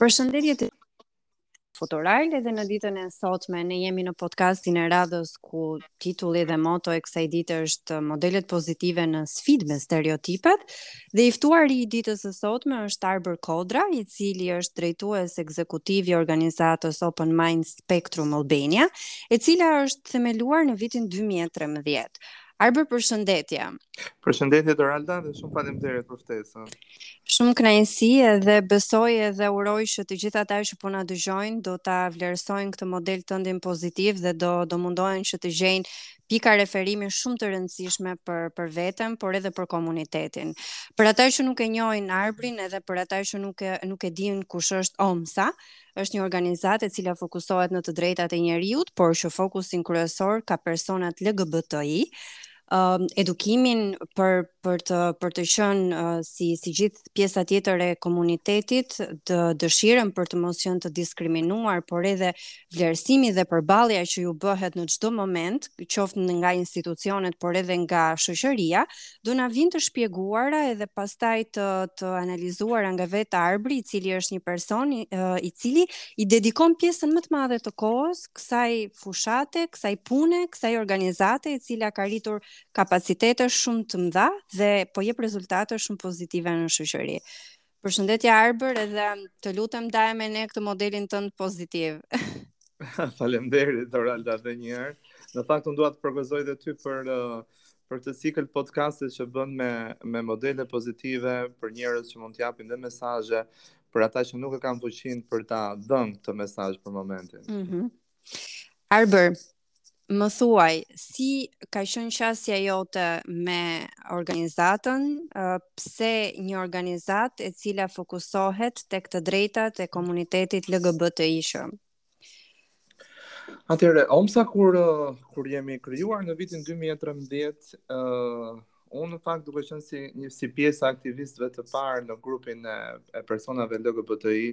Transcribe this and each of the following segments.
Përshëndetje të ftuar edhe në ditën e sotme ne jemi në podcastin e radhës ku titulli dhe moto e kësaj dite është modelet pozitive në sfidë me stereotipet dhe i ftuari i ditës së sotme është Arbër Kodra i cili është drejtues ekzekutiv i organizatës Open Mind Spectrum Albania e cila është themeluar në vitin 2013. Arbër përshëndetje. Përshëndetje Doralda dhe shumë faleminderit për ftesën. Shumë kënaqësi edhe besoj edhe uroj që të gjithë ata që po na dëgjojnë do ta vlerësojnë këtë model tëndin pozitiv dhe do të mundohen që të gjejnë pika referimi shumë të rëndësishme për për veten, por edhe për komunitetin. Për ata që nuk e njohin Arbrin edhe për ata që nuk e nuk e dinë kush është OMSA, Është një organizatë e cila fokusohet në të drejtat e njeriut, por që fokusin kryesor ka personat LGBTI, uh, edukimin për për të për të qenë uh, si si gjithë pjesa tjetër e komunitetit të dëshirën për të mos qenë të diskriminuar, por edhe vlerësimi dhe përballja që ju bëhet në çdo moment, qoftë nga institucionet, por edhe nga shoqëria, do na vijnë të shpjeguara edhe pastaj të të analizuara nga vetë Arbri, i cili është një person i, i cili i dedikon pjesën më të madhe të kohës kësaj fushate, kësaj pune, kësaj organizate e cila ka rritur kapacitete shumë të mëdha dhe po jep rezultate shumë pozitive në shoqëri. Përshëndetje Arbër edhe të lutem ndaje me ne këtë modelin tënd pozitiv. Faleminderit Doralda edhe një herë. Në fakt unë dua të përgëzoj edhe ty për uh, për këtë cikël podcastesh që bën me me modele pozitive për njerëz që mund të japin dhe mesazhe për ata që nuk e kanë fuqinë për ta dhënë këtë mesazh për momentin. Mhm. Mm Arbër, më thuaj, si ka qenë qasja jote me organizatën, pse një organizatë e cila fokusohet tek të drejtat e komunitetit LGBTI? Ëhë. Atëherë, OMSA kur, kur jemi krijuar në vitin 2013, uh, Unë në fakt duke qenë si një si pjesë e aktivistëve të parë në grupin e, e personave LGBTI,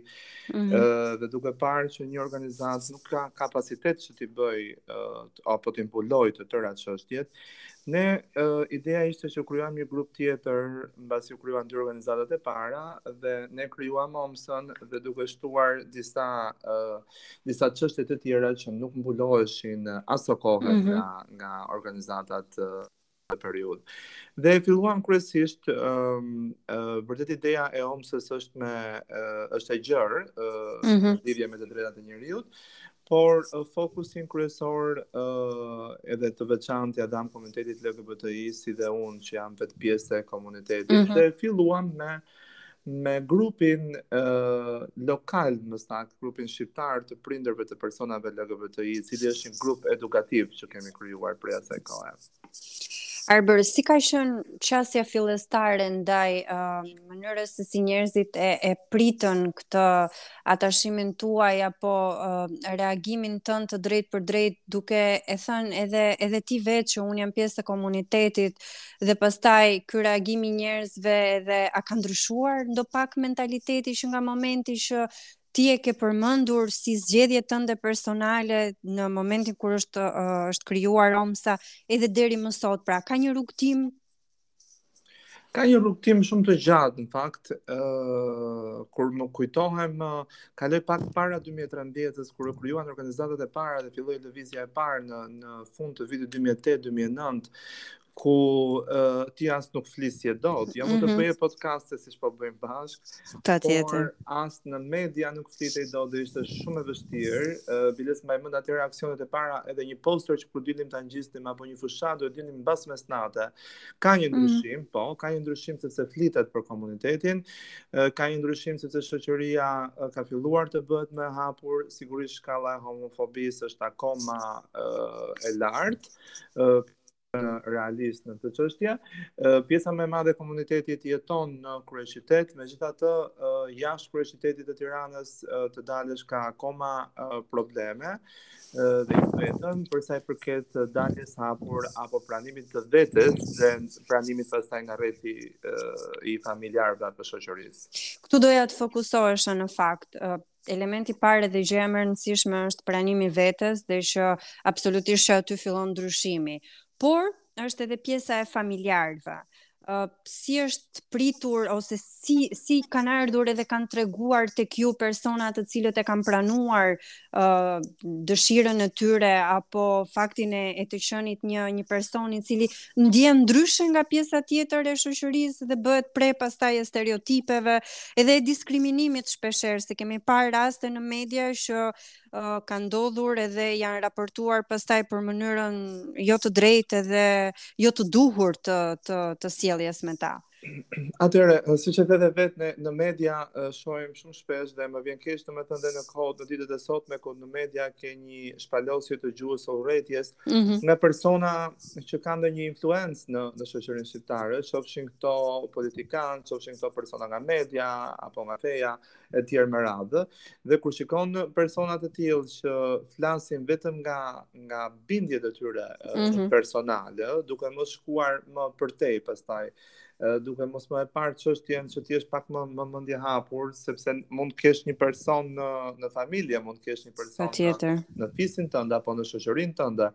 mm -hmm. ë dhe duke parë që një organizatë nuk ka kapacitet që t'i bëjë apo t'i mbulojë të tëra çështjet, ne ë ideja ishte që krijuam një grup tjetër mbasi u krijuan dy organizatat e para dhe ne krijuam OMSA-n dhe duke shtuar disa ë disa çështje të tjera që nuk mbuloheshin aso kohë mm -hmm. nga nga organizatat këtë periudhë. Dhe e filluam kryesisht ë um, uh, vërtet ideja e OMSA-s është me uh, është e gjerë, ë uh, mm -hmm. lidhje me të drejtat e njeriut, por uh, fokusin kryesor ë uh, edhe të veçantë ia dhamë komunitetit LGBTI si dhe unë që jam vetë pjesë e komunitetit mm -hmm. dhe filluam me me grupin uh, lokal, më saktë, grupin shqiptar të prindërve të personave LGBTI, i cili është një grup edukativ që kemi krijuar prej asaj kohe. Arbër, si ka qenë qasja fillestare ndaj uh, mënyrës se si njerëzit e, e pritën këtë atashimin tuaj apo uh, reagimin tënd të drejtpërdrejtë duke e thënë edhe edhe ti vetë që unë jam pjesë e komunitetit uh, Dhe pastaj ky reagim i njerëzve edhe a ka ndryshuar ndonjë pak mentaliteti që nga momenti që ti e ke përmendur si zgjedhje tënde personale në momentin kur është është krijuar Omsa edhe deri më sot, pra ka një rrugtim Ka një rrugtim shumë të gjatë në fakt, ë uh, kur më kujtohem uh, kaloj pak para 2013-s kur u krijuan organizatat e para dhe filloi lëvizja e parë në në fund të vitit 2008-2009 ku uh, ti as nuk flisje dot. Jo mund të mhm. bëje podcaste siç po bëjmë bashkë. Patjetër. Por as në media nuk flitej dot dhe ishte shumë e vështirë. Uh, Biles mbaj mend atëherë aksionet e para edhe një poster që kur dilnim ta ngjisnim apo një fushatë do dilnim mbas mesnate. Ka një mm. ndryshim, mm. po, ka një ndryshim sepse flitet për komunitetin, ka një ndryshim sepse shoqëria ka filluar të bëhet më e hapur, sigurisht shkalla e homofobisë është akoma e lartë, realist në këtë çështje. Pjesa më e madhe e komunitetit jeton në kryeqytet, megjithatë jashtë kryeqytetit të Tiranës të dalësh ka akoma probleme. dhe jo vetëm për sa i përket daljes hapur apo pranimit të vetes dhe pranimit pastaj nga rrethi i familjarëve apo shoqërisë. Këtu doja të fokusohesha në fakt, elementi i parë dhe gjëja më e rëndësishme është pranimi i vetes dhe që absolutisht që aty fillon ndryshimi. Por është edhe pjesa e familjarëve. Uh, si është pritur ose si si kanë ardhur edhe kanë treguar tek ju persona të cilët e kanë pranuar uh, dëshirën e tyre apo faktin e, e të qenit një një person i cili ndjen ndryshe nga pjesa tjetër e shoqërisë dhe bëhet pre pastaj e stereotipeve edhe e diskriminimit shpeshherë se kemi parë raste në media që uh, kanë ndodhur edhe janë raportuar pastaj për mënyrën jo të drejtë dhe jo të duhur të të të sjelljes me ta. Atëherë, siç e the dhe vetë në në media shohim shumë shpesh dhe më vjen keq domethënë dhe në kohë në ditët e sotme kur në media ke një shpalosje të gjuhës së urrejtjes mm -hmm. nga persona që kanë ndonjë influencë në në shoqërinë shqiptare, qofshin këto politikanë, qofshin këto persona nga media apo nga feja, e tjerë me radhë dhe kur shikon persona të tillë që flasin vetëm nga nga bindjet e tyre mm -hmm. personale, duke mos shkuar më përtej pastaj duke mos ma e parë çështjen që të jesh pak më më mendjehapur sepse mund të kesh një person në në familje, mund të kesh një person në, në fisin tënd apo në shoqërinë tënde.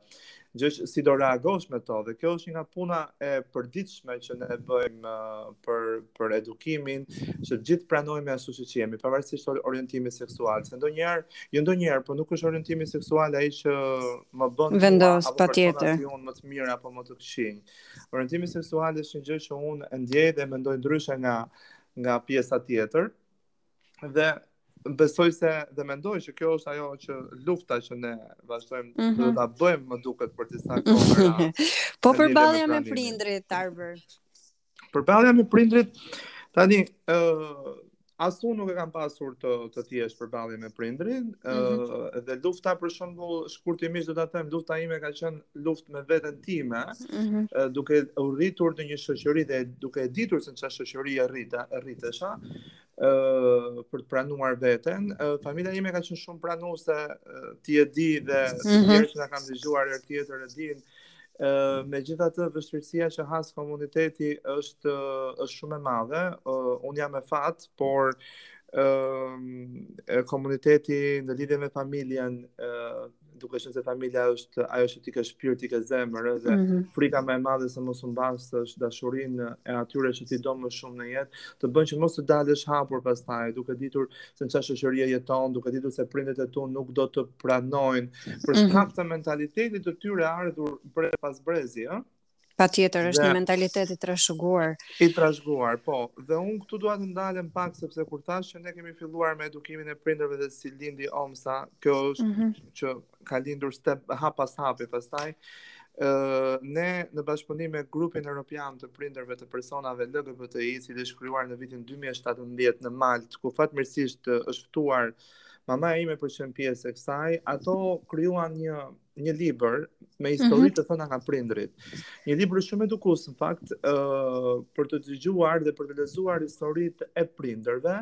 gjë që si do reagosh me to dhe kjo është një nga puna e përditshme që ne bëjmë uh, për për edukimin, që të gjithë t'i pranojmë ashtu siç jemi, pavarësisht orientimit seksual. Se ndonjëherë, jo ndonjëherë, por nuk është orientimi seksual ai që më bën, vendos patjetër. Si unë më të mirë apo më të keq. Orientimi seksual është një gjë që unë e ndjej dhe mendoj ndryshe nga nga pjesa tjetër Dhe besoj se dhe mendoj që kjo është ajo që lufta që ne vazhdojmë mm -hmm. ta bëjmë më duket për disa kohë. po përballja me prindërit Arbër. Përballja me prindërit tani ë uh, as unë nuk e kam pasur të të thjeshtë përballjen me prindërit, ë mm -hmm. dhe lufta për shembull shkurtimisht do ta them lufta ime ka qenë luftë me veten time, mm -hmm. duke u rritur në një shoqëri dhe duke e ditur se çfarë shoqërie rrita, e rritesha. Mm uh, për të pranuar veten. Uh, familja ime ka qenë shumë pranuese, uh, ti e di dhe mm -hmm. të tjerë që na kanë dëgjuar herë tjetër e dinë. Uh, megjithatë vështirësia që has komuniteti është, uh, është shumë e madhe, uh, unë jam me fat, por uh, komuniteti në lidhje me familjen uh, duke qenë se familja është ajo që ti ke shpirt, ti ke zemër dhe mm -hmm. frika më e madhe se mos humbasësh dashurinë e atyre që ti do më shumë në jetë, të bën që mos të dalësh hapur pastaj, duke ditur se çfarë shoqërie jeton, duke ditur se prindërit e tu nuk do të pranojnë për mhm. shkak mm -hmm. të mentalitetit të tyre ardhur brez pas brezi, ëh. Patjetër, është dhe, një mentalitet i trashëguar. I trashëguar, po. Dhe unë këtu dua të ndalem pak, sepse kur thashë që ne kemi filluar me edukimin e prindërve dhe si lindi OMSA, kjo është mm -hmm. që ka lindur step, hap pas hapi, pastaj, ne në bashkëpunim me grupin europian të prindërve të personave LGBTI, i cili është krijuar në vitin 2017 në Maltë, ku fatmirësisht është ftuar mamaja ime për të qenë pjesë e kësaj, ato krijuan një një libër me histori mm -hmm. të thëna nga prindërit. Një libër shumë edukues në fakt, ë uh, për të dëgjuar dhe për të lexuar historitë e prindërve,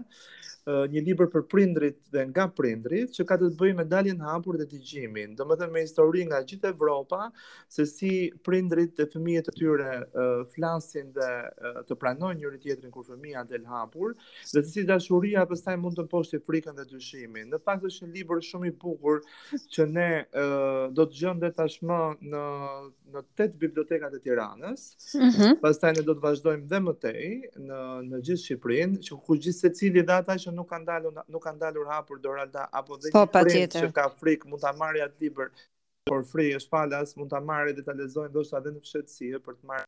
uh, një libër për prindërit dhe nga prindërit që ka të bëjë me daljen e hapur dhe dëgjimin. Domethënë me histori nga gjithë Evropa se si prindërit dhe fëmijët e tyre uh, flasin dhe uh, të pranojnë njëri-tjetrin kur fëmija del hapur, Dhe se si dashuria e pastaj mund të mposhtë frikën dhe dyshimin. Në fakt është një libër shumë i bukur që uh, do të gjendet tashmë në në tetë bibliotekat e Tiranës. Mm -hmm. Pastaj ne do të vazhdojmë dhe më tej në në gjithë Shqipërinë, që ku gjithsecili dhe ata që nuk kanë dalur nuk kanë dalur hapur Doralda apo dhe po, një që ka frikë mund ta marrë atë libër for free është falas, mund ta marrë dhe ta lexojë ndoshta edhe në fshehtësi për të marrë.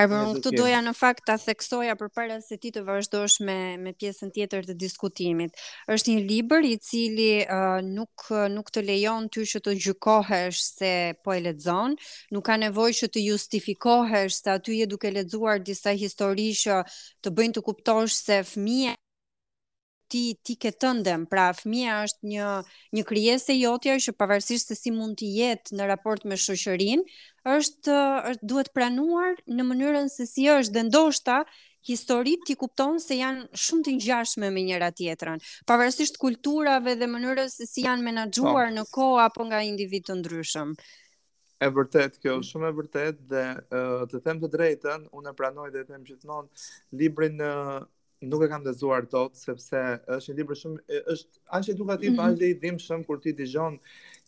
Arbër, unë këtu doja në fakt ta theksoja përpara se ti të vazhdosh me me pjesën tjetër të diskutimit. Është një libër i cili uh, nuk nuk të lejon ty që të gjykohesh se po e lexon, nuk ka nevojë që të justifikohesh se aty je duke lexuar disa histori që të bëjnë të kuptosh se fëmija ti e ke tënden, pra fëmija është një një krijesë e jotja që pavarësisht se si mund të jetë në raport me shoqërinë, është, është duhet pranuar në mënyrën se si është dhe ndoshta historitë ti kupton se janë shumë të ngjashme me njëra-tjetrën, pavarësisht kulturave dhe mënyrës se si janë menaxhuar po. në kohë apo nga individë të ndryshëm. E vërtetë kjo, shumë e vërtetë dhe të them të drejtën, unë e pranoj dhe e them gjithmonë librin në Nuk e kam lexuar dot sepse është një libër shumë është aq edukativ, mm -hmm. aq dhe i dhimbshëm kur ti dëgjon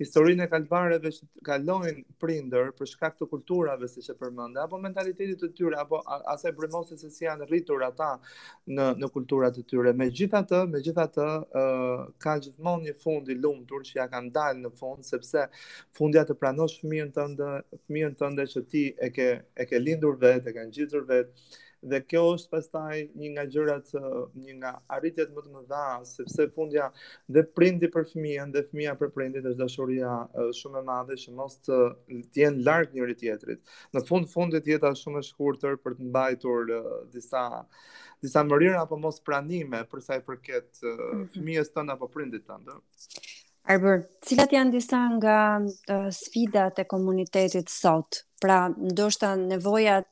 historinë e kalvareve që kalojnë prindër për shkak të kulturave siç e përmende, apo mentalitetit të tyre apo asaj brymosjes se si janë rritur ata në në kulturat e tyre. Megjithatë, megjithatë ë uh, ka gjithmonë një fund i lumtur që ia kanë dalë në fund sepse fundja të pranosh fëmijën tënd, fëmijën tënd që ti e ke e ke lindur vetë, e ke ngjizur vetë Dhe kjo është pastaj një nga gjërat, një nga arritjet më të mëdha, sepse fundja dhe prindi për fëmijën dhe fëmija për prindin është dashuria shumë e madhe që mos të jenë larg njëri-tjetrit. Në fund të fundit jeta është shumë e shkurtër për të mbajtur disa disa mërira apo mospranime për sa i përket mhm. fëmijës tënd apo prindit tënd. Arbër, cilat janë disa nga sfidat e komunitetit sot? Pra, ndoshta nevojat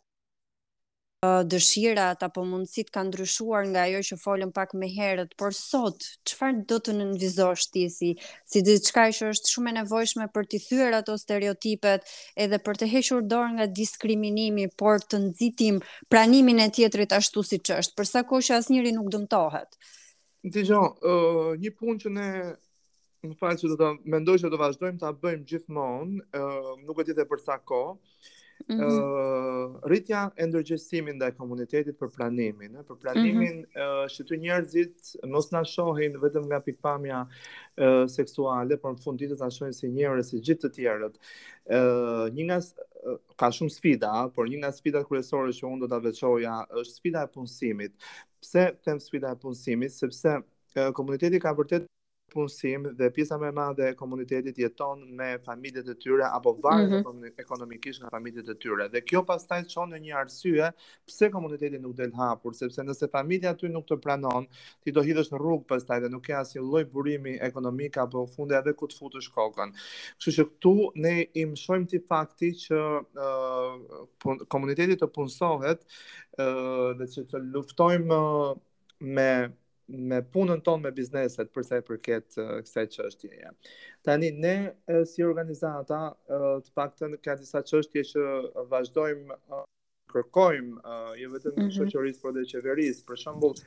dëshirat apo mundësitë kanë ndryshuar nga ajo që folëm pak më herët, por sot, çfarë do të nënvizoje ti si, si diçka që është shumë e nevojshme për të thyer ato stereotipet edhe për të hequr dorë nga diskriminimi, por të nxitim pranimin e tjetrit ashtu siç është, për sa kohë që asnjëri nuk dëmtohet. Dëgjo, uh, një punë që ne më fal që do të mendoj që do vazhdojmë të bëjmë gjithmonë, uh, nuk e di të them për sa kohë, mm -hmm. uh, rritja e ndërgjegjësimit të komunitetit për pranimin, për pranimin mm -hmm. uh, që të njerëzit mos na shohin vetëm nga pikëpamja uh, seksuale, por në fund të ditës të na shohin si njerëz si gjithë të tjerët. Uh, një nga ka shumë sfida, por një nga sfidat kryesore që unë do ta veçoja është sfida e punësimit. Pse them sfida e punësimit, sepse komuniteti ka vërtet punësim dhe pjesa më e madhe e komunitetit jeton me familjet e tyre apo varet mm -hmm. ekonomikisht nga familjet e tyre. Dhe kjo pastaj çon në një arsye pse komuniteti nuk del hapur, sepse nëse familja jote nuk të pranon, ti do hidhesh në rrugë pastaj dhe nuk ke asnjë lloj burimi ekonomik apo fundi edhe ku të futësh kokën. Kështu që këtu ne i mshojmë atij fakti që uh, pun, komuniteti të punësohet dhe që të luftojmë me me punën tonë me bizneset për sa i përket kësaj çështjeje. Tani ne si organizata të paktën ka disa çështje që vazhdojmë kërkojmë jo vetëm mhm. shoqërisë por edhe qeverisë. Për shembull,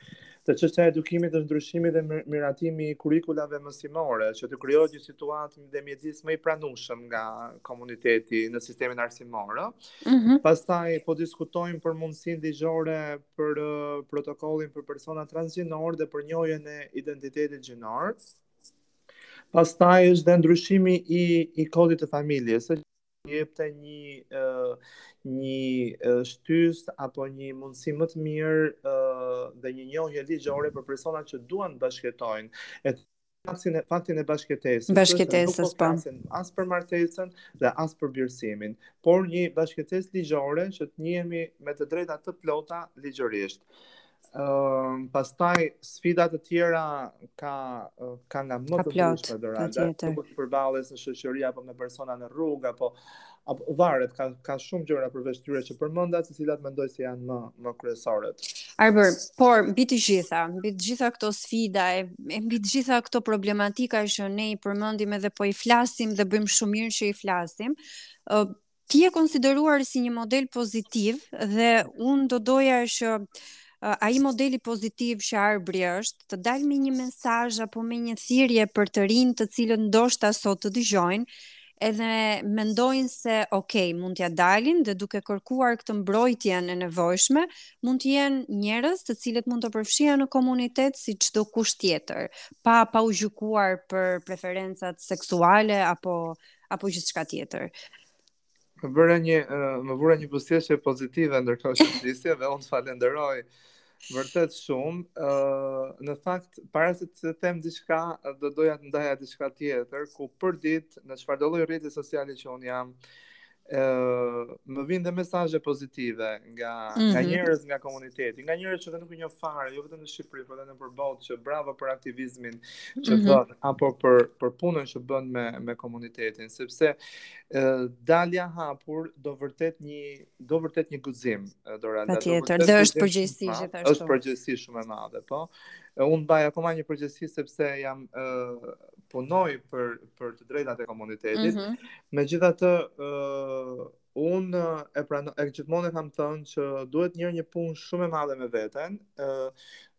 te çështja e edukimit është ndryshimi dhe miratimi i kurrikulave mësimore, që t'u krijohet një situatë dhe mjedis më i pranueshëm ndaj komunitetit në sistemin arsimor, ëh. Mm -hmm. Pastaj po diskutojmë për mundësinë ligjore për uh, protokollin për persona transgjinorë dhe për njohjen e identitetit gjinor. Pastaj është dhe ndryshimi i, i kodit të familjes, që do jepte një uh, një uh, shtysë apo një mundësi më të mirë uh, dhe një njohje ligjore për personat që duan të bashkëjetojnë. E faktin e faktin e bashkëjetesës. Bashkëjetesës nuk po, po. flasim as për martesën dhe as për birësimin, por një bashkëjetesë ligjore që të njihemi me të drejta të plota ligjërisht. Ëm uh, pastaj sfida të tjera ka ka nga më të ndryshme deri te përballja në shoqëri apo me persona në rrugë apo apo varet ka ka shumë gjëra përveç këtyre që përmenda, të cilat mendoj se janë më më kryesoret. Arbër, por mbi të gjitha, mbi të gjitha këto sfida e, e mbi të gjitha këto problematika që ne i përmendim edhe po i flasim dhe bëjmë shumë mirë që i flasim, ë ti je konsideruar si një model pozitiv dhe unë do doja që uh, ai modeli pozitiv që Arbëri është të dalë me një mesazh apo me një thirrje për të rinjtë të cilët ndoshta sot të dëgjojnë edhe mendojnë se ok, mund t'ia dalin dhe duke kërkuar këtë mbrojtjen e nevojshme, mund të jenë njerëz të cilët mund të përfshihen në komunitet si çdokush tjetër, pa pa u gjykuar për preferencat seksuale apo apo gjithçka tjetër. Më vure një më vure një buzëqeshje pozitive ndërkohë që flisje dhe unë të falenderoj Vërtet shumë. Ë uh, në fakt para se të them diçka, do doja të ndaja diçka tjetër ku përditë në çfarëdo lloj rrjeti social që unë jam, ë uh, më vijnë dhe mesazhe pozitive nga mm -hmm. nga mhm. njerëz nga komuniteti, nga njerëz që nuk i njoh fare, jo vetëm në Shqipëri, por edhe nëpër botë që bravo për aktivizmin që mm -hmm. bën apo për për punën që bën me me komunitetin, sepse ë uh, dalja hapur do vërtet një do vërtet një guxim eh, Dorianda. Patjetër, dhe është përgjegjësi gjithashtu. Është përgjegjësi shumë e madhe, po. Eh, unë mbaj akoma një përgjegjësi sepse jam ë eh, punoj për për të drejtat e komunitetit. Mm -hmm. Megjithatë, ë unë e pranoj e gjithmonë e kam thënë që duhet njëherë një punë shumë e madhe me veten, ë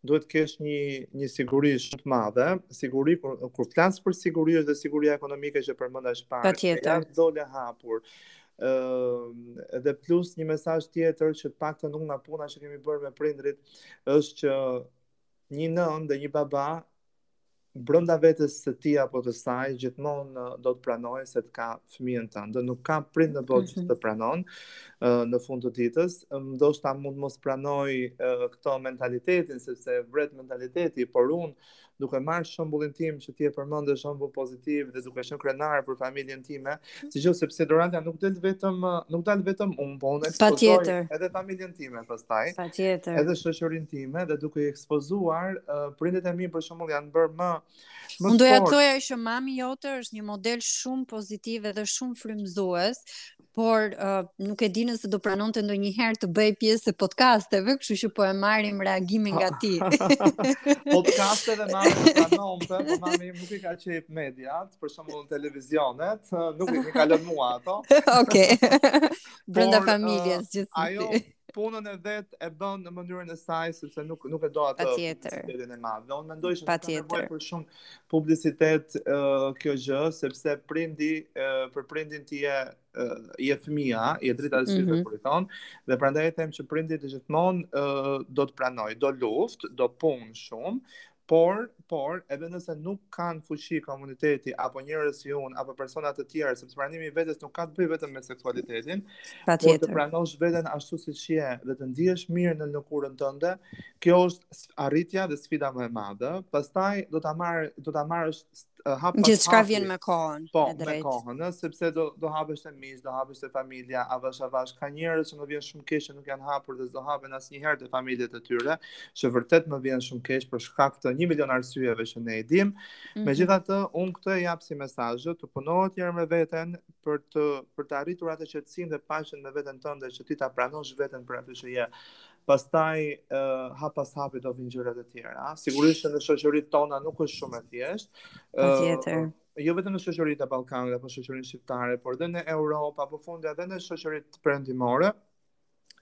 duhet të kesh një një siguri shumë të madhe, siguri kur kur flas për siguri është dhe siguria ekonomike që përmenda më para. Patjetër. Ja, hapur Ëh dhe plus një mesazh tjetër që të paktën nuk nga puna që kemi bërë me prindrit është që një nënë dhe një baba brenda vetes së tij apo të saj gjithmonë do të pranojë se të ka fëmijën tënd. Po nuk ka prind në botë mm -hmm. që të pranon uh, në fund të ditës. Ndoshta mund të mos pranojë uh, këtë mentalitetin sepse e vret mentaliteti, por unë duke marrë shembullin tim që ti e përmende shembull pozitiv dhe duke qenë krenar për familjen time, siç sepse Doranta nuk del vetëm, nuk dal vetëm unë, po unë ekspozoj edhe familjen time pastaj, edhe shoqërinë time dhe duke i ekspozuar, uh, prindërit e mi për shembull janë bërë më, më Unë doja të thoja që mami jote është një model shumë pozitiv edhe shumë frymëzues, por uh, nuk e di nëse do pranonte ndonjëherë të bëhej pjesë e podcasteve, kështu që po e marrim reagimin nga ti. podcasteve mund të pranonte, po mami nuk i ka qejf mediat, për shembull televizionet, nuk i ka lënë mua ato. Okej. Brenda familjes uh, gjithsesi. Ajo punën e vet, e bën në mënyrën e saj sepse nuk nuk e do atë publicitetin e madh. Dhe unë mendoj se s'ka nevojë për shumë publicitet uh, kjo gjë sepse prindi uh, për prindin ti je uh, je fëmija, je drita e syve mm -hmm. po thonë dhe prandaj e them që prindi të gjithmonë uh, do të pranojë, do luftë, do punë shumë, Por, por, edhe nëse nuk kanë fuqi komuniteti apo njerëz si unë apo persona të tjerë, sepse pranimi i vetes nuk ka të bëjë vetëm me seksualitetin, por të pranosh veten ashtu siç je dhe të ndihesh mirë në lëkurën tënde, kjo është arritja dhe sfida më e madhe. Pastaj do ta marr do ta marrësh hap pas gjithçka vjen me kohën po e drejt. me kohën ëh sepse do do hapesh te miq do hapesh te familja avash avash ka njerëz që më vjen shumë keq që nuk janë hapur dhe s'do hapen asnjëherë te familjet e tyre që vërtet më vjen shumë keq për shkak të 1 milion arsyeve që ne i dim mm -hmm. megjithatë unë këtë e jap si mesazh të punohet njëherë me veten për të për të arritur atë qetësinë dhe paqen me veten tënde që ti ta pranosh veten për atë që je pastaj uh, hap pas hapi do vinë gjërat e tjera. Sigurisht që në shoqëritë tona nuk është shumë e thjeshtë. Patjetër. Uh, jo vetëm në shoqëritë e Ballkanit apo shoqërinë shqiptare, por edhe në Europë apo fundja edhe në shoqëritë perëndimore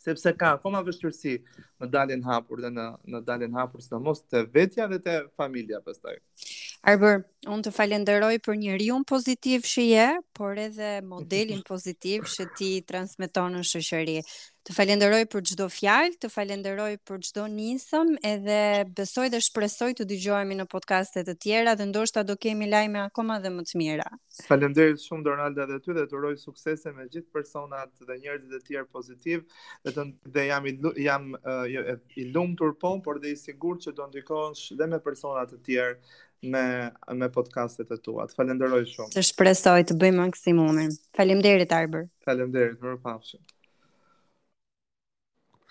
sepse ka akoma vështirësi në daljen hapur dhe në në daljen hapur sidomos te vetja dhe te familja pastaj. Arbër, Unë të falenderoj për njeriun pozitiv që je, por edhe modelin pozitiv që ti transmeton në shoqëri. Të falenderoj për çdo fjalë, të falenderoj për çdo nismë, edhe besoj dhe shpresoj të dëgjohemi në podcaste të tjera dhe ndoshta do kemi lajme akoma dhe më të mira. Faleminderit shumë Donalda dhe ty dhe të uroj suksese me gjithë personat dhe njerëzit e tjerë pozitiv dhe të dhe jam i jam uh, i lumtur po, por dhe i sigurt që do ndikosh dhe me persona të tjerë me me podcastet e tua. Të falenderoj shumë. Shpresoj të bëjmë maksimumin. Faleminderit Arbër. Faleminderit, mirupafshim.